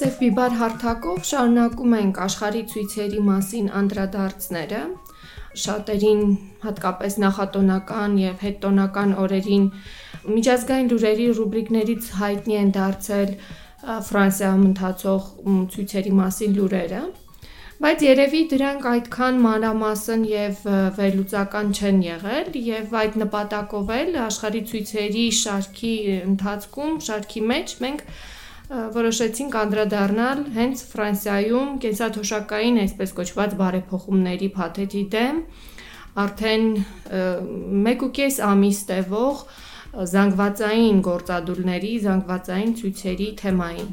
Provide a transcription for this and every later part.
Սև բիբար հարթակով շարունակում ենք աշխարհի ցույցերի մասին անդրադարձները։ Շատերին, հատկապես նախատոնական եւ հետտոնական օրերին միջազգային լուրերի ռուբրիկներից հայտնի են դարձել Ֆրանսիայում ընթացող ցույցերի մասին լուրերը, բայց երևի դրանք այդքան մանրամասն եւ վերլուծական չեն եղել եւ այդ նպատակով էլ աշխարհի ցույցերի շարքի ընթացքում, շարքի մեջ մենք որոշեցինք անդրադառնալ հենց Ֆրանսիայում կենսաթոշակային այսպես կոչված բարեփոխումների փաթեթի դեմ արդեն 1.5 ամիս տևող զանգվածային գործադուլների, զանգվածային ցույցերի թեմային։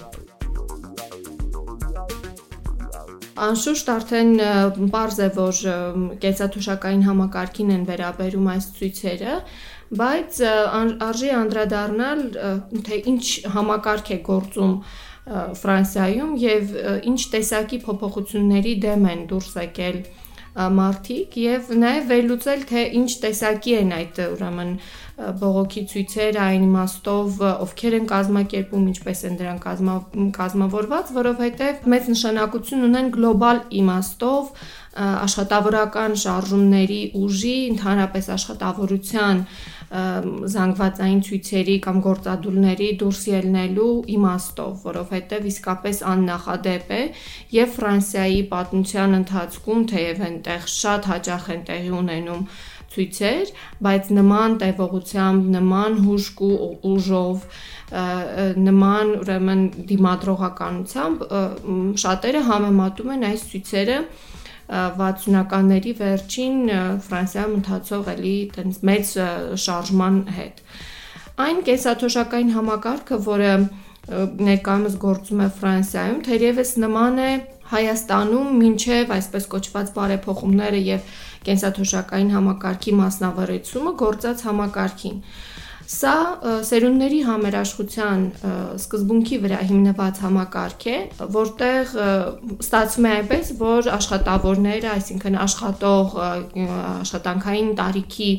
Անշուշտ արդեն པարզ է, որ կենսաթոշակային համակարգին են վերաբերում այս ցույցերը, բայց արժի անդրադառնալ թե ինչ համակարգ է գործում Ֆրանսիայում եւ ինչ տեսակի փոփոխությունների դեմ են դուրս եկել մարդիկ եւ նաեւ վերլուծել թե ինչ տեսակի են այդ ուրեմն բողոքի ցույցեր այն իմաստով ովքեր են կազմակերպում ինչպես են դրանք կազմա, կազմավորված որովհետեւ մեծ նշանակություն ունեն գլոբալ իմաստով աշխատավորական շարժումների ուժի ընդհանրապես աշխատավորության զանգվածային ցույցերի կամ գործադուլների դուրս ելնելու իմաստով, որովհետև իսկապես աննախադեպ է եւ Ֆրանսիայի պատմության ընթացքում թեև այնտեղ շատ հաճախ են տեղի ունենում ցույցեր, բայց նման տևողությամբ, նման հուժկ ու ուժով նման ուրեմն դիմադրողականությամբ շատերը համեմատում են այս ցույցերը 60-ականների վերջին Ֆրանսիայում ընթացող էլի տենց մեծ շարժման հետ։ Այն կենսաթոշակային համակարգը, որը ներկայումս գործում է Ֆրանսիայում, թերևս նման է Հայաստանում մինչև այսպես կոչված բարեփոխումները եւ կենսաթոշակային համակարգի մասնավորեցումը գործած համակարգին։ Սա սերունդների համերաշխության սկզբունքի վրա հիմնված համակարգ է, որտեղ ստացվում է այնպես, որ աշխատավորները, այսինքն աշխատող աշխատանքային տարիքի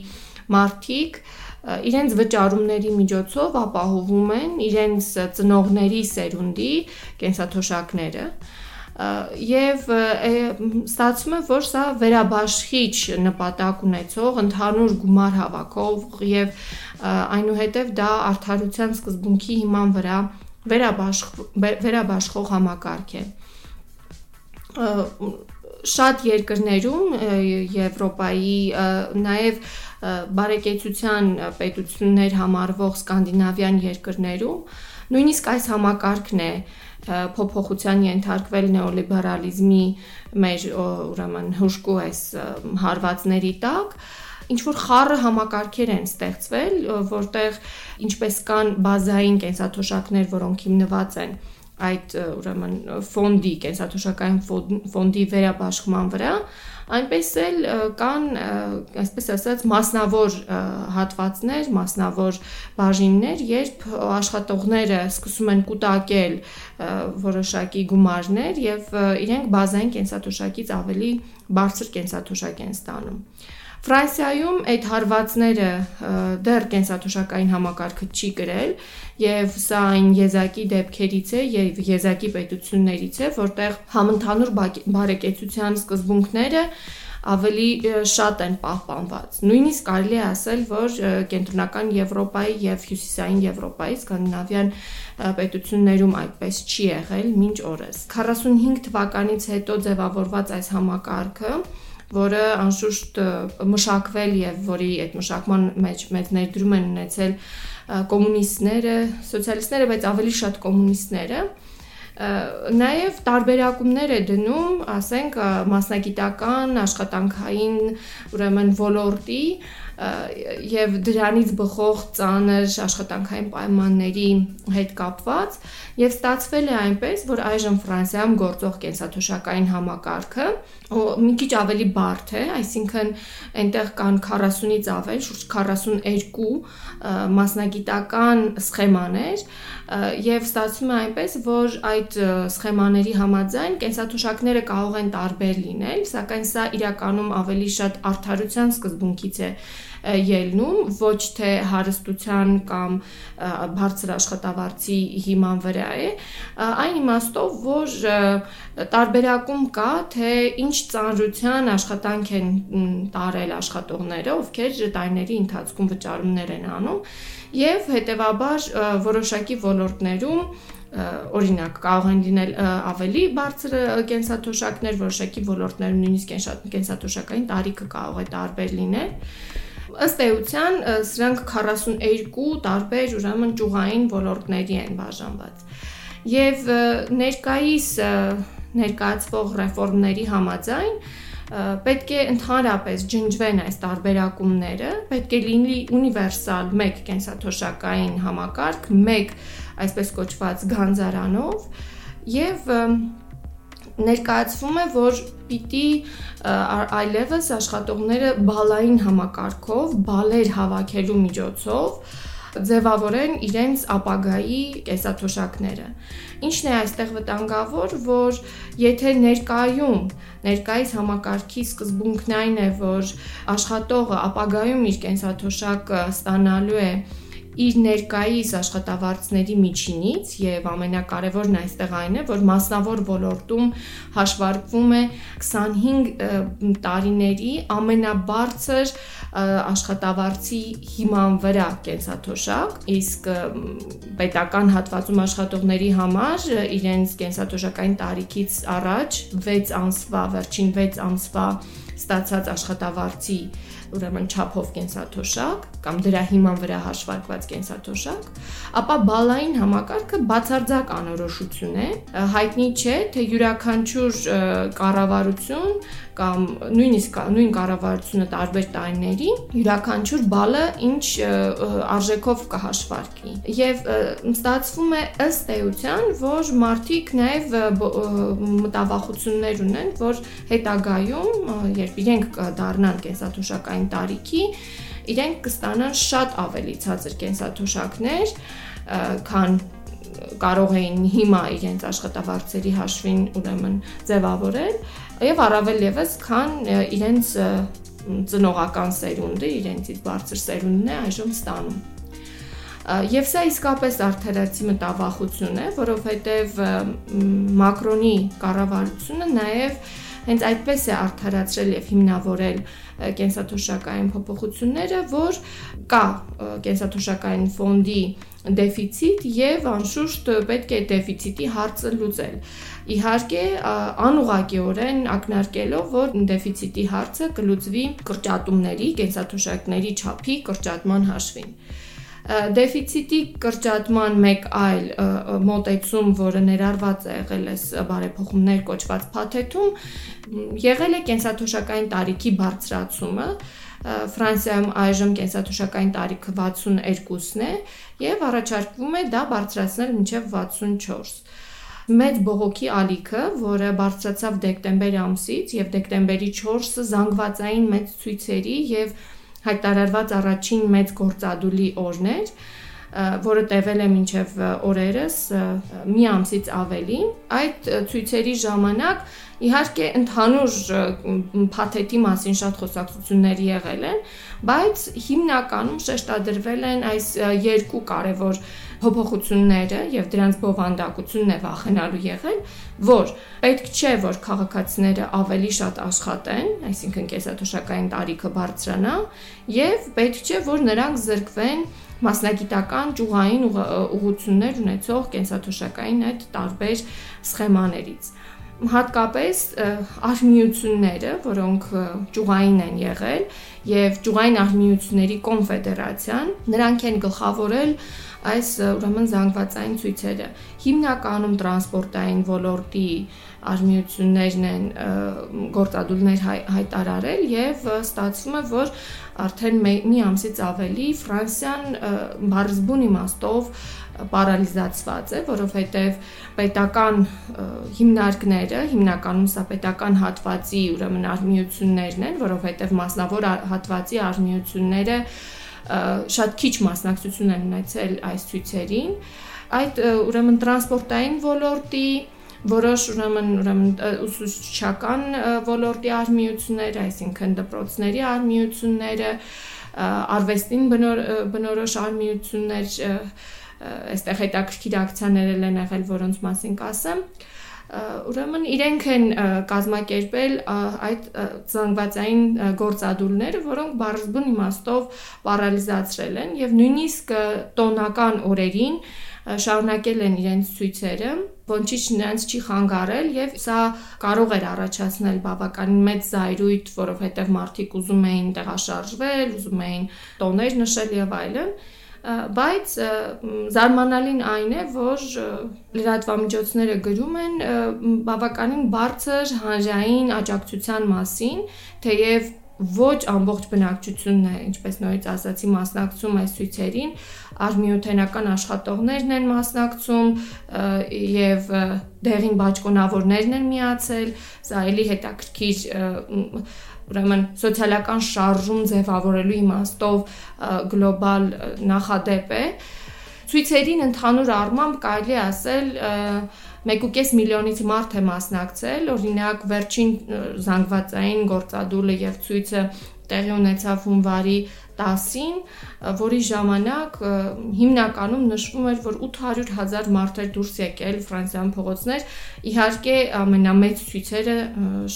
մարդիկ իրենց վճարումների միջոցով ապահովում են իրենց ծնողների սերունդի կենսաթոշակները եւ ստացվում է որ սա վերաբաշխիչ նպատակ ունեցող ընդհանուր գումար հավաքող եւ այնուհետև դա արդարության սկզբունքի հիման վրա վերաբաշխ վերաբաշխող համակարգ է շատ երկրներում Եվրոպայի նաև բարեկեցության պետություններ համարվող սկանդինավյան երկրներում նույնիսկ այս համակարգն է փոփոխության ենթարկվել նեոլիբերալիզմի մեր ուրեմն հուշկու այս հարվածների տակ ինչ որ խառը համակարգեր են ստեղծվել, որտեղ ինչպես կան բազային կենսաթոշակներ, որոնք հիմնված են այդ ուրեմն ֆոնդի, կենսաթոշակային ֆոնդի վերաբաշխման վրա, այնպես էլ կան, այսպես ասած, մասնավոր հատվածներ, մասնավոր բաժիններ, երբ աշխատողները սկսում են կուտակել որոշակի գումարներ եւ իրենք բազային կենսաթոշակից ավելի բարձր կենսաթոշակ են ստանում։ Ֆրանսիայում այդ հարվածները դեռ կենսաթոշակային համակարգը չի գրել եւ սա այն եզակի դեպքերից է եւ եզակի պետություններից է, որտեղ համընդհանուր բարեկեցության սկզբունքները ավելի շատ են պահպանված։ Նույնիսկ կարելի է ասել, որ կենտրոնական Եվրոպայի եւ հյուսիսային Եվրոպայի սկանդինավյան պետություններում այդպես չի եղել մինչ օրս։ 45 թվականից հետո ձևավորված այս համակարգը որը անշուշտ մշակվել եւ որի այդ մշակման մեջ մեծ ներդրում են ունեցել կոմունիստները, սոցիալիստները, բայց ավելի շատ կոմունիստները, նաև տարբերակումներ է դնում, ասենք, մասնագիտական, աշխատանքային, ուրեմն ոլորտի եւ դրանից բխող ծանր աշխատանքային պայմանների հետ կապված եւ ստացվել է այնպես, որ այժմ Ֆրանսիայում գործող կենսաթոշակային համակարգը մի քիչ ավելի բարդ է, այսինքն այնտեղ կան 40-ից ավել, շուրջ 42 մասնագիտական սխեմաներ եւ ստացվում է այնպես, որ այդ սխեմաների համաձայն կենսաթոշակները կարող են տարբեր լինել, սակայն սա իրականում ավելի շատ արդարության սկզբունքից է ելնում ոչ թե հարստության կամ բարձր աշխատավարձի հիման վրա է այն իմաստով որ տարբերակում կա թե ինչ ծանրության աշխատանք են տարել աշխատողները ովքեր տարիների ընթացքում վճարումներ են անում եւ հետեւաբար որոշակի ոլորտներում օրինակ կարող են լինել ավելի բարձր կենսաթոշակներ, որոշակի ոլորտներում նույնիսկ կենսաթոշակային տարիքը կարող է տարբեր լինել ըստ էության սրանք 42 տարբեր ուրեմն ճյուղային ոլորտների են բաժանված։ Եվ ներկայիս ներկայացվող ռեֆորմների համաձայն պետք է ընդհանրապես ջնջվեն այս տարբերակումները, պետք է լինի ունիվերսալ մեկ կենսաթոշակային համակարգ, մեկ այսպես կոչված գանձարանով եւ ներկայացվում է, որ պիտի այլևս աշխատողները բալային համակարգով, բալեր հավաքելու միջոցով ձևավորեն իրենց ապագայի կեսաթոշակները։ Ինչն է այստեղ վտանգավոր, որ եթե ներկայում ներկայիս համակարգի սկզբունքն այն է, որ աշխատողը ապագայում իր կենսաթոշակը ստանալու է իր ներկայիս աշխատավարձների միջինից եւ ամենակարևորն այստեղ այն է, որ մասնավոր ոլորտում հաշվարկվում է 25 տարիների ամենաբարձր աշխատավարձի հիման վրա կենսաթոշակ, իսկ պետական հատվածում աշխատողների համար իրենց կենսաթոշակային տարիքից առաջ 6 ամսվա, վերջին 6 ամսվա ստացած աշխատավարձի ուրեմն չափով կենսաթոշակ կամ դրա հիման վրա հաշվարկված կենսաթոշակ, ապա բալային համակարգը բացարձակ անորոշություն է։ Հայտնի չէ, թե յուրաքանչյուր կառավարություն կամ նույնիսկ նույն կառավարությունը տարբեր տարիների յուրաքանչյուր բալը ինչ արժեքով կհաշվարկի։ Եվ ստացվում է ըստ էության, որ մարդիկ նաև մտավախություններ ունեն, որ հետագայում, երբ իրենք դառնան կենսաթոշակային տարիքի, իրենք կստանան շատ ավելի ցածր կենսաթոշակներ, քան կարող էին հիմա իրենց աշխատավարձերի հաշվին ուրեմն ձևավորել եւ առավել եւս քան իրենց ծնողական սերունդը, իրենցից բարձր սերունդն է այժմ ստանում։ Եվ սա իսկապես արդարացի մտավախություն է, որովհետև Մակրոնի կառավարությունը նաև հենց այդպես է արդարացրել եւ հիմնավորել կենսաթոշակային փոփոխությունները, որ կա կենսաթոշակային ֆոնդի դեֆիցիտ եւ անշուշտ պետք է դեֆիցիտի հարցը լուծել։ Իհարկե, անուղակիորեն ակնարկելով, որ դեֆիցիտի հարցը կլուծվի կրճատումների, կենսաթոշակների չափի կրճատման հաշվին դեֆիցիտի կրճատման մեկ այլ մոտեցում, որը ներառված է եղել է բարեփոխումներ կոչված փաթեթում, եղել է կենսաթոշակային տարիքի բարձրացումը, Ֆրանսիայում այժմ կենսաթոշակային տարիքը 62-ն է եւ առաջարկվում է դա բարձրացնել մինչեւ 64 մեծ բողոքի ալիքը, որը բարձրացավ դեկտեմբեր ամսից եւ դեկտեմբերի 4-ը զանգվածային մեծ ցույցերի եւ հայտարարված առաջին մեծ գործադուլի օրն էր, որը տևել է մինչև օրերս մի ամսից ավելի։ Այդ ցույցերի ժամանակ իհարկե ընդհանուր փաթեթի մասին շատ խոսակցություններ եղել են, բայց հիմնականում շեշտադրվել են այս երկու կարևոր փոփոխությունները եւ դրանց բովանդակությունն է վախենալու եղել, որ պետք չէ որ քաղաքացիները ավելի շատ աշխատեն, այսինքն կեսաթոշակային տարիքը բարձրանա եւ պետք չէ որ նրանք զրկվեն մասնագիտական ճյուղային ուղություններ ունեցող կենսաթոշակային այդ տարբեր սխեմաներից հատկապես արմիությունները, որոնք ճյուղային են եղել եւ ճյուղային արմիությունների կոնֆեդերացիան, նրանք են գլխավորել այս ուրեմն զանգվածային ցույցերը հիմնականում տրանսպորտային ոլորտի արմիություններն են գործադուլներ հայ, հայտարարել եւ ստացվում է որ արդեն մի ամսից ավելի Ֆրանսիան բարձբուն իմաստով պարալիզացված է, որովհետև պետական հիմնարկները, հիմնականում սա պետական հատվածի ուրեմն արմիություններն են, որովհետև մասնավոր հատվածի արմիությունները շատ քիչ մասնակցություն են ունեցել այս ցույցերին։ Այդ ուրեմն տրանսպորտային ոլորտի որոշ ուրեմն ուրեմն ուսուցչական ոլորտի արմիություններ, այսինքն դպրոցների արմիությունները, արվեստին բնոր, բնորոշ արմիություններ այստեղ հետաքրքիր ակցիաներ են եղել, որոնց մասին կասեմ ուրեմն իրենք են կազմակերպել այդ զանգվածային գործադուլները, որոնք բարձբուն իմաստով պարալիզացրել են եւ նույնիսկ տոնական օրերին շարունակել են իրենց ցույցերը, ոչինչ նրանց չի խանգարել եւ սա կարող էր առաջացնել բավականին մեծ զայրույթ, որովհետեւ մարդիկ ուզում էին տեղաշարժվել, ուզում էին տոներ նշել եւ այլն բայց զարմանալին այն է, որ լրատվամիջոցները գրում են բավականին բարձր հանրային աջակցության մասին, թեև ոչ ամբողջ բնակչությունն է, ինչպես նորից ասացի, մասնակցում այս ցույցերին, արմիութենական աշխատողներն են մասնակցում եւ դեղին բաճկոնավորներն են միացել, սա էլի հետաքրքիր ուրեմն սոցիալական շարժում ձևավորելու իմաստով գլոբալ նախադեպ է ցույցերին ընդհանուր առմամբ կարելի ասել 1.5 միլիոնից մարդ է մասնակցել, օրինակ վերջին զանգվածային գործադուլը եւ ցույցը տեղի ունեցավ հունվարի 10-ին, որի ժամանակ հիմնականում նշվում էր, որ 800.000 մարդ էր դուրս եկել Ֆրանսիան փողոցներ։ Իհարկե ամենամեծ ցույցերը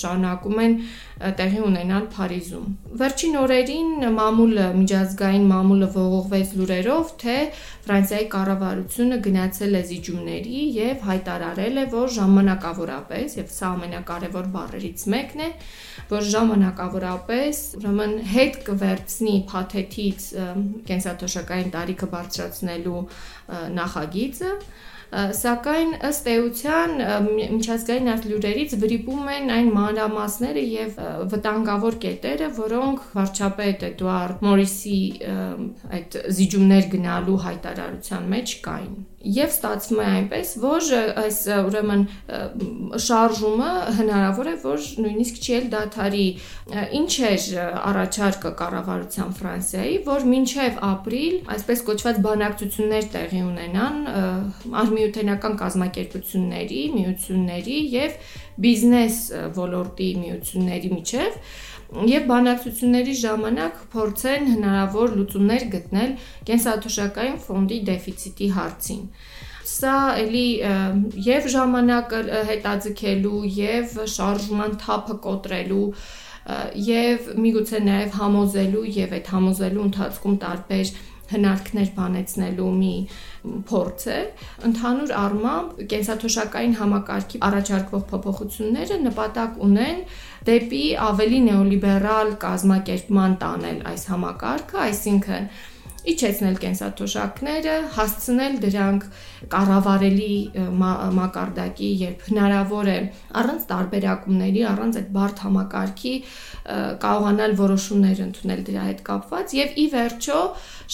շարունակում են տեղի ունենալ Փարիզում։ Վերջին օրերին մամուլը, միջազգային մամուլը ողողվեց լուրերով, թե Ֆրանսիայի կառավարությունը գնացել է զիջումների եւ հայտարարել է, որ ժամանակավորապես, եւ սա ամենակարևոր բառերից մեկն է, որ ժամանակավորապես, ուրեմն հետ կվերցնի փաթեթից կենսաթոշակային տարիքը բարձրացնելու նախագիծը սակայն ըստ էության միջազգային այս լուրերից վրիպում են այն մանրամասները եւ վտանգավոր կետերը, որոնք վարչապետ Էդուարդ Մորիսի այդ զիջումներ գնալու հայտարարության մեջ կային։ Եվ ստացվում է այնպես, որ այս ուրեմն շարժումը հնարավոր է, որ նույնիսկ չի էլ դաթարի։ Ինչ էր առաջարկը կառավարության Ֆրանսիայի, որ մինչև ապրիլ այսպես կոչված բանակցություններ տեղի ունենան արմիութենական կազմակերպությունների, միությունների եւ բիզնես ոլորտի միությունների միջև եւ բանակցությունների ժամանակ փորձեն հնարավոր լուծումներ գտնել կենսաթոշակային ֆոնդի դեֆիցիտի հարցին սա էլի եւ ժամանակը հետաձգելու եւ շարժման թափը կոտրելու եւ միգուցե նաեւ համոզելու եւ այդ համոզելու ընթացքում տարբեր հնարքներ բանեցնելու մի փորձ է ընդհանուր առմամբ կենսաթոշակային համակարգի առաջարկվող փոփոխությունները նպատակ ունեն դեպի ավելի նեոլիբերալ կազմակերպման տանել այս համակարգը, այսինքն իջեցնել կենսաթոշակները, հասցնել դրանք կառավարելի մակարդակի, երբ հնարավոր է առանց տարբերակումների, առանց այդ բարդ համակարգի կարողանալ որոշումներ ընդունել դրա հետ կապված եւ ի վերջո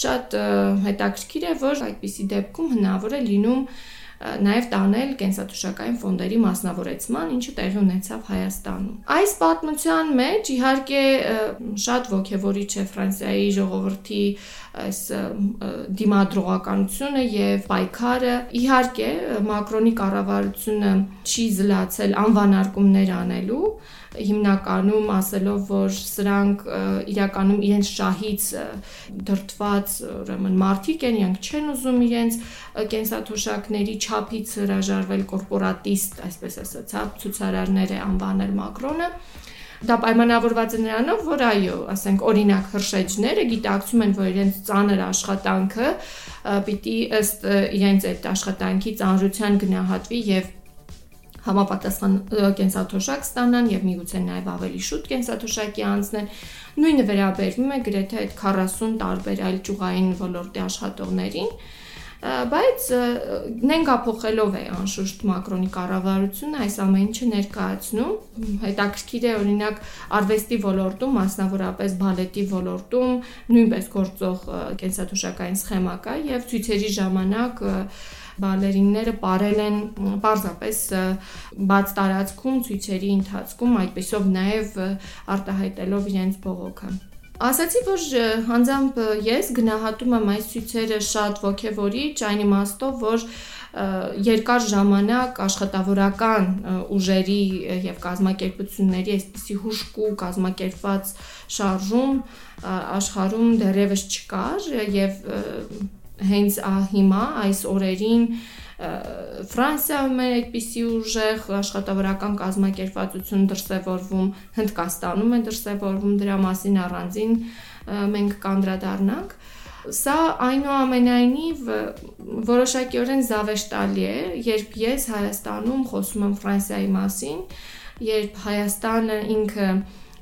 շատ հետաքրքիր է, որ այդպիսի դեպքում հնարավոր է լինում նաև տանել կենսաթոշակային ֆոնդերի մասնավորեցման, ինչը տեղի ունեցավ Հայաստանում։ Այս պատմության մեջ իհարկե շատ ողջևորիչ է Ֆրանսիայի ժողովրդի այս դիմադրողականությունը եւ պայքարը իհարկե մակրոնի կառավարությունը չի զլացել անվանարկումներ անելու հիմնականում ասելով որ սրանք իրականում իրենց շահից դրթված ուրեմն մարդիկ են, իրենք չեն ուզում իրենց կենսաթոշակների չափից հրաժարվել կորպորատիստ, այսպես ասած, հա, ցուցարարներ է անվանել Մակրոնը Դա պայմանավորված է նրանով, որ այո, ասենք օրինակ հրշեջները գիտակցում են, որ իրենց ծանր աշխատանքը պիտի ըստ իրենց այդ աշխատանքի ծանրության գնահատվի եւ համապատասխան կենսաթոշակ ստանան եւ միգուցե նաեւ ավելի շուտ կենսաթոշակի անցնեն նույնը վերաբերվում է գրեթե այդ 40 տարբեր այլ ճյուղային ոլորտի աշխատողներին բայց նենգափոխելով է անշուշտ Մակրոնի կառավարությունը այս ամեն ինչը ներկայացնում հետաքրքիր է օրինակ արվեստի ոլորտում մասնավորապես բալետի ոլորտում նույնպես գործող կենսաթոշակային սխեմա կա եւ ցույցերի ժամանակ բալերինները ապարել են պարզապես բաց տարածքում ցույցերի ընթացքում այդպեսով նաև արտահայտելով իրենց բողոքը Ասացի, որ անձամբ ես գնահատում եմ այս ցույցերը շատ ողջևորիչ, այն իմաստով, որ երկար ժամանակ աշխատավորական ուժերի եւ կազմակերպությունների այսպիսի հուշկու կազմակերպված շարժում աշխարհում դեռևս չկար եւ հենց հիմա այս օրերին Ֆրանսիայում է այդպիսի ուժեղ աշխատավորական կազմակերպվածություն դրսևորվում, Հնդկաստանում է դրսևորվում, դրա մասին առանձին մենք կանդրադառնանք։ Սա այնուամենայնիվ որոշակիորեն զավեշտալի է, երբ ես Հայաստանում խոսում եմ Ֆրանսիայի մասին, երբ Հայաստանը ինքը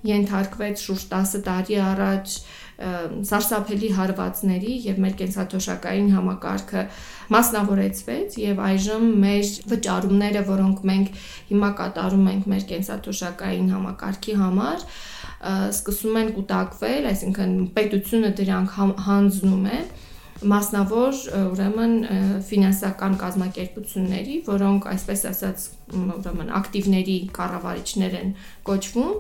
ենթարկվեց շուրջ 10 տարի առաջ սարսափելի հարվածների եւ մեր կենսաթոշակային համակարգը մասնավորեցվեց եւ այժմ մեր վճարումները, որոնք մենք հիմա կատարում ենք մեր կենսաթոշակային համակարգի համար, սկսում են կուտակվել, այսինքն պետությունը դրանք հանձնում է մասնավոր ուրեմն ֆինանսական կազմակերպությունների, որոնք այսպես ասած ուրեմն ակտիվների կառավարիչներ են կոչվում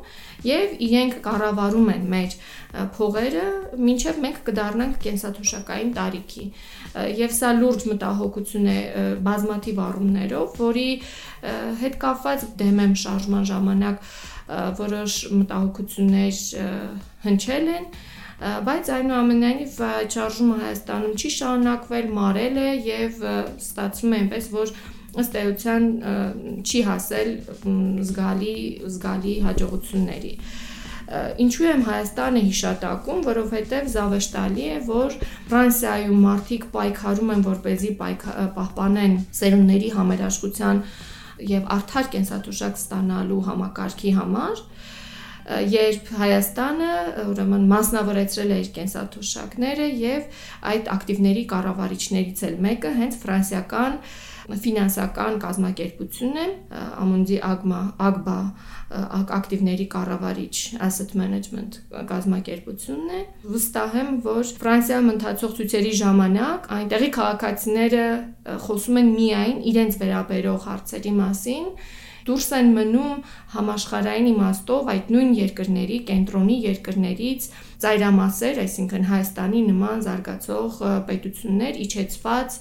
եւ իրենք կառավարում են մեր փողերը, ինչեւ մենք կդառնանք կենսաթոշակային տարիքի։ Եվ սա լուրջ մտահոգություն է բազմաթիվ առումներով, որի հետ կապված դեմ եմ շարժման ժամանակ որոշ մտահոգություններ հնչել են, բայց այնուամենայնիվ չարժումը Հայաստանում չի շարունակվել, մարել է եւ ստացվում է այնպես, որ ըստ էության չի հասել զգալի զգալի հաջողությունների։ Ինչու եմ Հայաստանը հիշատակում, որովհետև զավեշտալի է, որ Ֆրանսիայում մարդիկ պայքարում են, որ เป զի պահպանեն սերունդների համերաշխության եւ արդար կենսաթոշակ ստանալու համակարգի համար, երբ Հայաստանը ուրեմն մասնավորեցրել է իր կենսաթոշակները եւ այդ ակտիվների կառավարիչներից էլ մեկը հենց ֆրանսիական ֆինանսական կազմակերպությունն է Amundi Agma Agba ակտիվների կառավարիչ asset management կազմակերպությունն է վստահ եմ որ Ֆրանսիայում ընթացող ցույցերի ժամանակ այնտեղի քաղաքացիները խոսում են միայն իրենց վերաբերող հարցերի մասին դուրս են մնում համաշխարհային իմաստով այդ նույն երկրների, կենտրոնի երկրներից ծայրամասեր, այսինքն Հայաստանի նման զարգացող պետություններ իջեցված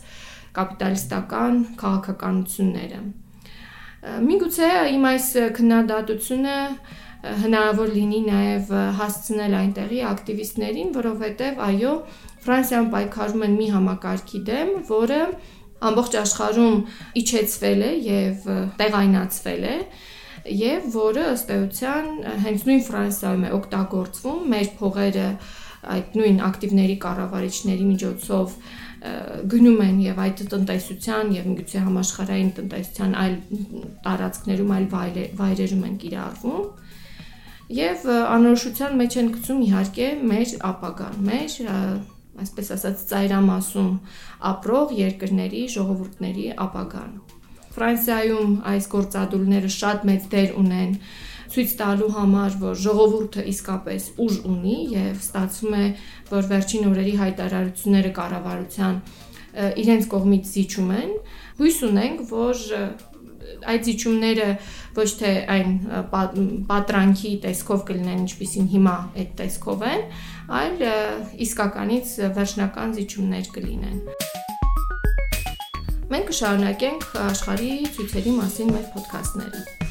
կապիտալիստական քաղաքականությունները։ Միգուցե իմ այս քննադատությունը հնարավոր լինի նաև հասցնել այնտեղի ակտիվիստներին, որովհետև այո, Ֆրանսիան պայքարում են մի համակարգի դեմ, որը ամբողջ աշխարհում իջեցվել է եւ տեղայնացվել է եւ որը ըստ էության հենց նույն Ֆրանսիայում է օգտագործվում մեր փողերը այդ նույն ակտիվների կառավարիչների միջոցով գնում են եւ այդ տնտեսության եւ միգուցե համաշխարհային տնտեսության այլ տարածքներում, այլ վայրերում են կիրառվում եւ անորոշության մեջ են գցում իհարկե մեր ապագան, մեր այսպես ասած ծայրամասում ապրող երկրների ժողովուրդների ապագան։ Ֆրանսիայում այս գործադուլները շատ մեծ դեր ունեն ցույց տալու համար, որ ժողովուրդը իսկապես ուժ ունի եւ ստացվում է, որ վերջին օրերի հայտարարությունները կառավարության իրենց կողմից զիջում են։ Հույս ունենք, որ այդ զիջումները ոչ թե այն պատրանքի տեսքով կլինեն, ինչպիսին հիմա այդ տեսքով են, այլ իսկականից վերջնական զիջումներ կլինեն։ Մենք կշարունակենք աշխարհի ցույցերի մասին մեր ոդքասթները։